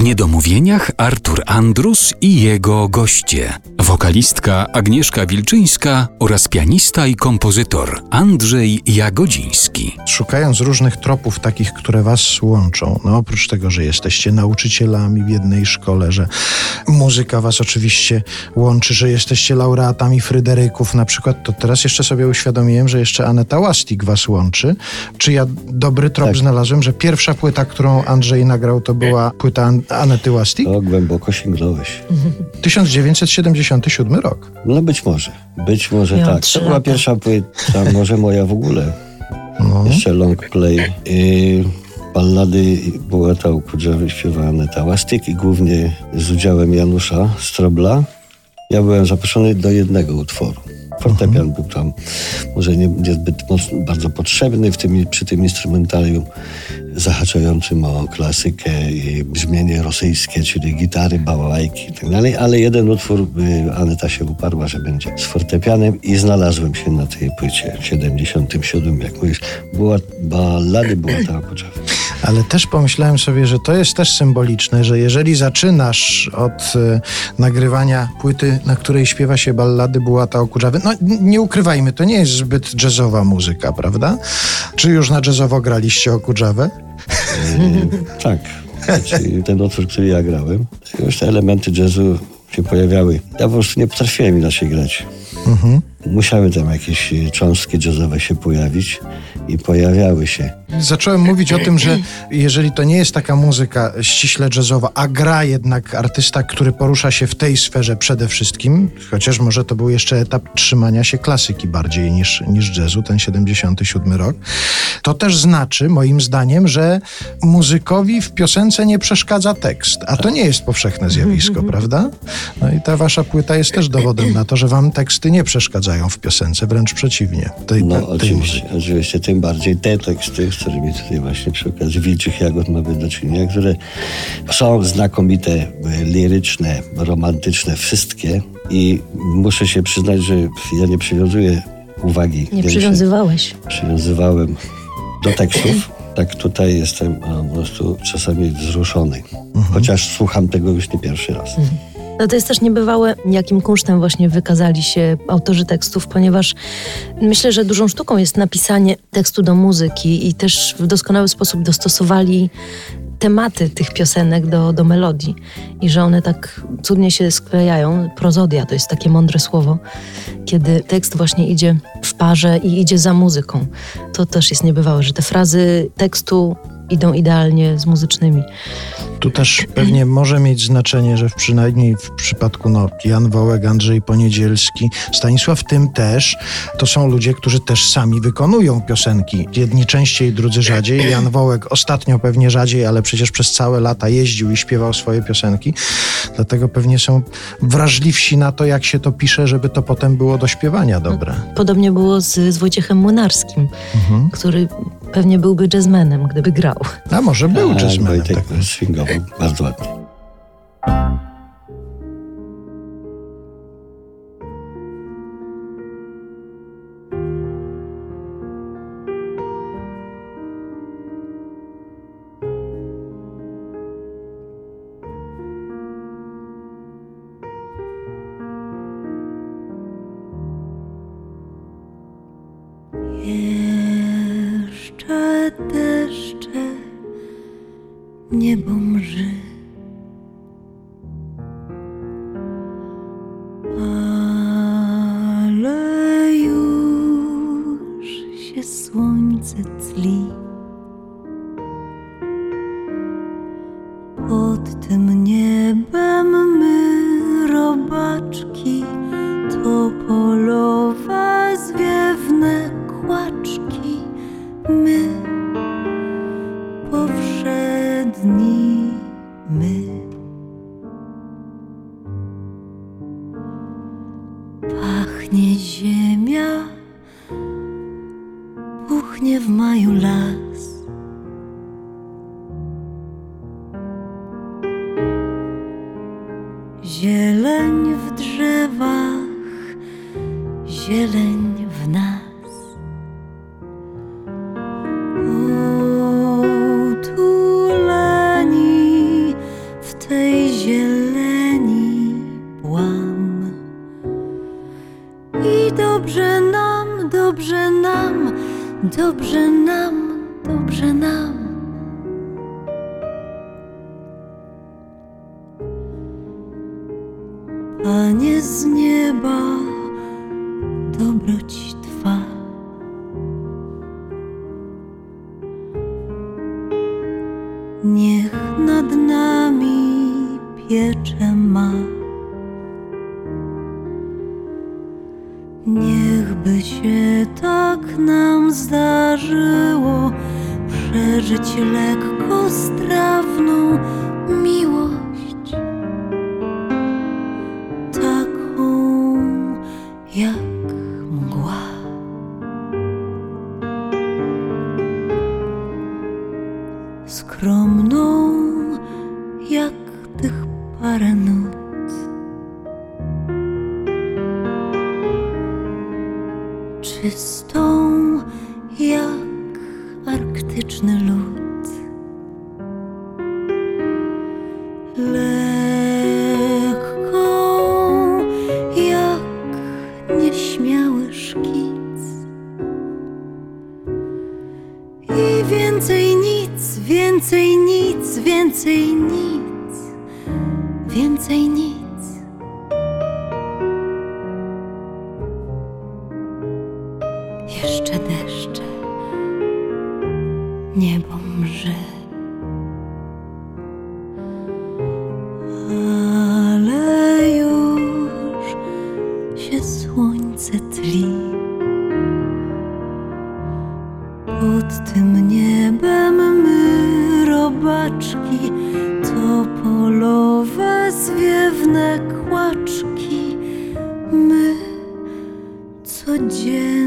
W niedomówieniach Artur Andrus i jego goście. Wokalistka Agnieszka Wilczyńska oraz pianista i kompozytor Andrzej Jagodziński. Szukając różnych tropów takich, które was łączą, no oprócz tego, że jesteście nauczycielami w jednej szkole, że muzyka was oczywiście łączy, że jesteście laureatami Fryderyków na przykład, to teraz jeszcze sobie uświadomiłem, że jeszcze Aneta Łastik was łączy. Czy ja dobry trop Tak. znalazłem, że pierwsza płyta, którą Andrzej nagrał, to była płyta Anety Łastik? To głęboko sięgnąłeś. 1977 rok. No być może. Być może Miałam tak. trzy To była lata. pierwsza płyta, może moja w ogóle. No. Jeszcze long play. I ballady była ta Kudrzewy śpiewała ta i głównie z udziałem Janusza Strobla. Ja byłem zaproszony do jednego utworu. Fortepian był tam może nie, niezbyt mocno, bardzo potrzebny w tym, przy tym instrumentarium zahaczającym o klasykę i brzmienie rosyjskie, czyli gitary, bałałajki i tak ale jeden utwór y, Aneta się uparła, że będzie z fortepianem i znalazłem się na tej płycie w 77, jak mówisz. Była ballady, była ta Okoczewa. Ale też pomyślałem sobie, że to jest też symboliczne, że jeżeli zaczynasz od e, nagrywania płyty, na której śpiewa się ballady Bułata Okudżawy, no n- nie ukrywajmy, to nie jest zbyt jazzowa muzyka, prawda? Czy już na jazzowo graliście Okudżawę? Y, tak. Czyli ten utwór, który ja grałem, już te elementy jazzu się pojawiały. Ja po prostu nie potrafiłem inaczej grać. Musiały tam jakieś y, cząstki jazzowe się pojawić i pojawiały się. Zacząłem mówić o tym, że jeżeli to nie jest taka muzyka ściśle jazzowa, a gra jednak artysta, który porusza się w tej sferze przede wszystkim, chociaż może to był jeszcze etap trzymania się klasyki bardziej niż, niż jazzu, ten 77 rok, to też znaczy, moim zdaniem, że muzykowi w piosence nie przeszkadza tekst, a to nie jest powszechne zjawisko, prawda? No i ta wasza płyta jest też dowodem na to, że wam teksty nie przeszkadzają w piosence, wręcz przeciwnie. Tej, No tej oczywiście, muzyki. oczywiście, tym bardziej te teksty, z którymi tutaj właśnie przy okazji Wilczych Jagód mamy do czynienia, które są znakomite, y, liryczne, romantyczne, wszystkie i muszę się przyznać, że ja nie przywiązuję uwagi. Nie przywiązywałeś. Przywiązywałem do tekstów. Tak tutaj jestem a, po prostu czasami wzruszony. Chociaż słucham tego już nie pierwszy raz. No to jest też niebywałe, jakim kunsztem właśnie wykazali się autorzy tekstów, ponieważ myślę, że dużą sztuką jest napisanie tekstu do muzyki i też w doskonały sposób dostosowali tematy tych piosenek do, do melodii i że one tak cudnie się sklejają. Prozodia to jest takie mądre słowo, kiedy tekst właśnie idzie w parze i idzie za muzyką. To też jest niebywałe, że te frazy tekstu idą idealnie z muzycznymi. Tu też pewnie może mieć znaczenie, że w przynajmniej w przypadku no, Jan Wołek, Andrzej Poniedzielski, Stanisław Tym też, to są ludzie, którzy też sami wykonują piosenki. Jedni częściej, drudzy rzadziej. Jan Wołek ostatnio pewnie rzadziej, ale przecież przez całe lata jeździł i śpiewał swoje piosenki. Dlatego pewnie są wrażliwsi na to, jak się to pisze, żeby to potem było do śpiewania dobre. Podobnie było z, z Wojciechem Młynarskim, Mhm. który pewnie byłby jazzmenem, gdyby grał. A może był Tak, jazzmenem. Wojtek Tak. swingował bardzo ładnie. Niebo pachnie ziemia puchnie w maju las Zieleń w drzewach, zieleń w nas. Dobrze nam, dobrze nam. Panie z nieba, Niechby się tak nam zdarzyło przeżyć lekko strawną czystą jak arktyczny lód. Niebo mrzy. Ale już się słońce tli. Pod tym niebem my, robaczki, to polowe zwiewne kłaczki, my codziennie